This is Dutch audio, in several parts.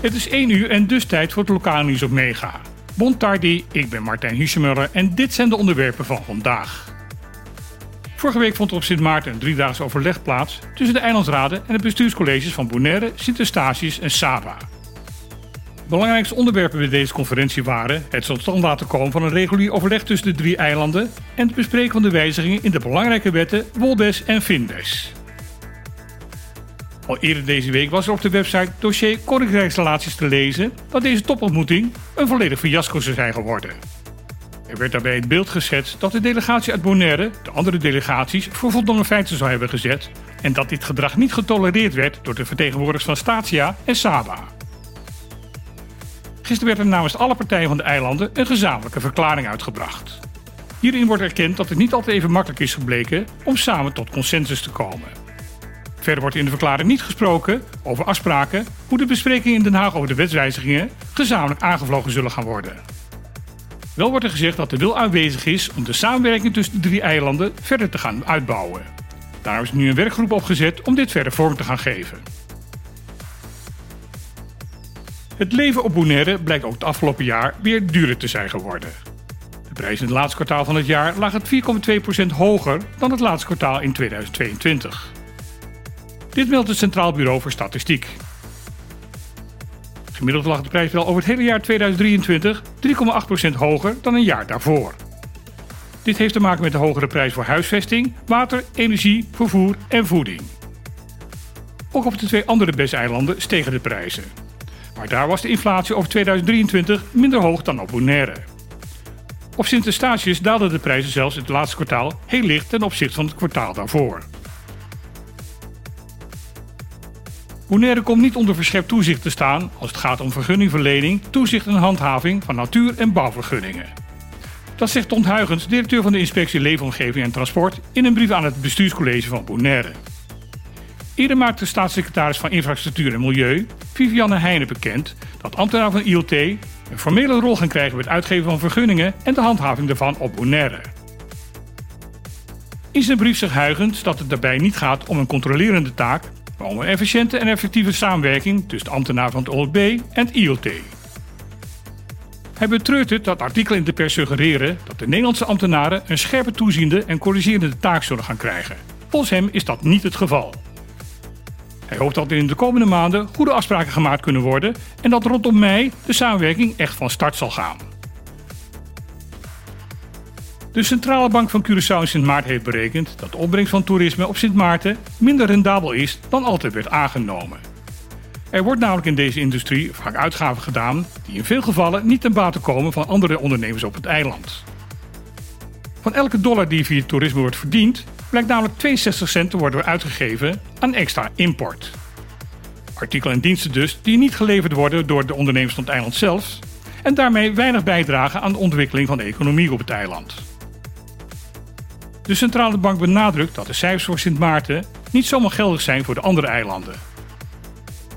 Het is 1 uur en dus tijd voor het lokale nieuws op Mega. Bon tardi, ik ben Martijn Husemuller en dit zijn de onderwerpen van vandaag. Vorige week vond er op Sint Maarten een driedaags overleg plaats tussen de eilandsraden en de bestuurscolleges van Bonaire, Sint Eustatius en Saba. Belangrijkste onderwerpen bij deze conferentie waren het tot stand laten komen van een regulier overleg tussen de drie eilanden en het bespreken van de wijzigingen in de belangrijke wetten Woldes en Findes. Al eerder deze week was er op de website dossier Koninkrijksrelaties te lezen dat deze topontmoeting een volledig fiasco zou zijn geworden. Er werd daarbij het beeld geschetst dat de delegatie uit Bonaire de andere delegaties voor voldongen feiten zou hebben gezet en dat dit gedrag niet getolereerd werd door de vertegenwoordigers van Statia en Saba. Gisteren werd er namens alle partijen van de eilanden een gezamenlijke verklaring uitgebracht. Hierin wordt erkend dat het niet altijd even makkelijk is gebleken om samen tot consensus te komen. Verder wordt in de verklaring niet gesproken over afspraken hoe de besprekingen in Den Haag over de wetswijzigingen gezamenlijk aangevlogen zullen gaan worden. Wel wordt er gezegd dat de wil aanwezig is om de samenwerking tussen de drie eilanden verder te gaan uitbouwen. Daarom is nu een werkgroep opgezet om dit verder vorm te gaan geven. Het leven op Bonaire blijkt ook het afgelopen jaar weer duurder te zijn geworden. De prijs in het laatste kwartaal van het jaar lag het 4,2% hoger dan het laatste kwartaal in 2022. Dit meldt het Centraal Bureau voor Statistiek. Gemiddeld lag de prijs wel over het hele jaar 2023 3,8% hoger dan een jaar daarvoor. Dit heeft te maken met de hogere prijs voor huisvesting, water, energie, vervoer en voeding. Ook op de twee andere BES-eilanden stegen de prijzen. Maar daar was de inflatie over 2023 minder hoog dan op Bonaire. Op Sint Eustatius daalden de prijzen zelfs in het laatste kwartaal heel licht ten opzichte van het kwartaal daarvoor. Bonaire komt niet onder verscherpt toezicht te staan als het gaat om vergunningverlening, toezicht en handhaving van natuur- en bouwvergunningen. Dat zegt Ton Huygens, directeur van de Inspectie Leefomgeving en Transport, in een brief aan het bestuurscollege van Bonaire. Eerder maakte staatssecretaris van Infrastructuur en Milieu, Vivianne Heijnen, bekend dat ambtenaren van ILT een formele rol gaan krijgen bij het uitgeven van vergunningen en de handhaving daarvan op Bonaire. In zijn brief zegt Huygens dat het daarbij niet gaat om een controlerende taak, om een efficiënte en effectieve samenwerking tussen de ambtenaren van het OLB en het ILT. Hij betreurt het dat artikelen in de pers suggereren dat de Nederlandse ambtenaren een scherpe toeziende en corrigerende taak zullen gaan krijgen. Volgens hem is dat niet het geval. Hij hoopt dat er in de komende maanden goede afspraken gemaakt kunnen worden en dat rondom mei de samenwerking echt van start zal gaan. De Centrale Bank van Curaçao in Sint Maarten heeft berekend dat de opbrengst van toerisme op Sint Maarten minder rendabel is dan altijd werd aangenomen. Er wordt namelijk in deze industrie vaak uitgaven gedaan die in veel gevallen niet ten bate komen van andere ondernemers op het eiland. Van elke dollar die via toerisme wordt verdiend, blijkt namelijk 62 cent te worden uitgegeven aan extra import. Artikelen en diensten dus die niet geleverd worden door de ondernemers van het eiland zelf en daarmee weinig bijdragen aan de ontwikkeling van de economie op het eiland. De centrale bank benadrukt dat de cijfers voor Sint Maarten niet zomaar geldig zijn voor de andere eilanden.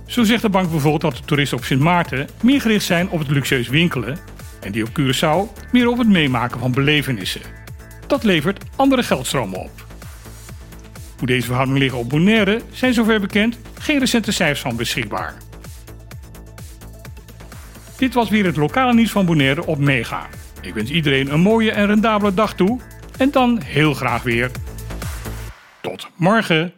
Zo zegt de bank bijvoorbeeld dat de toeristen op Sint Maarten meer gericht zijn op het luxueus winkelen en die op Curaçao meer op het meemaken van belevenissen. Dat levert andere geldstromen op. Hoe deze verhoudingen liggen op Bonaire zijn zover bekend geen recente cijfers van beschikbaar. Dit was weer het lokale nieuws van Bonaire op Mega. Ik wens iedereen een mooie en rendabele dag toe en dan heel graag weer. Tot morgen.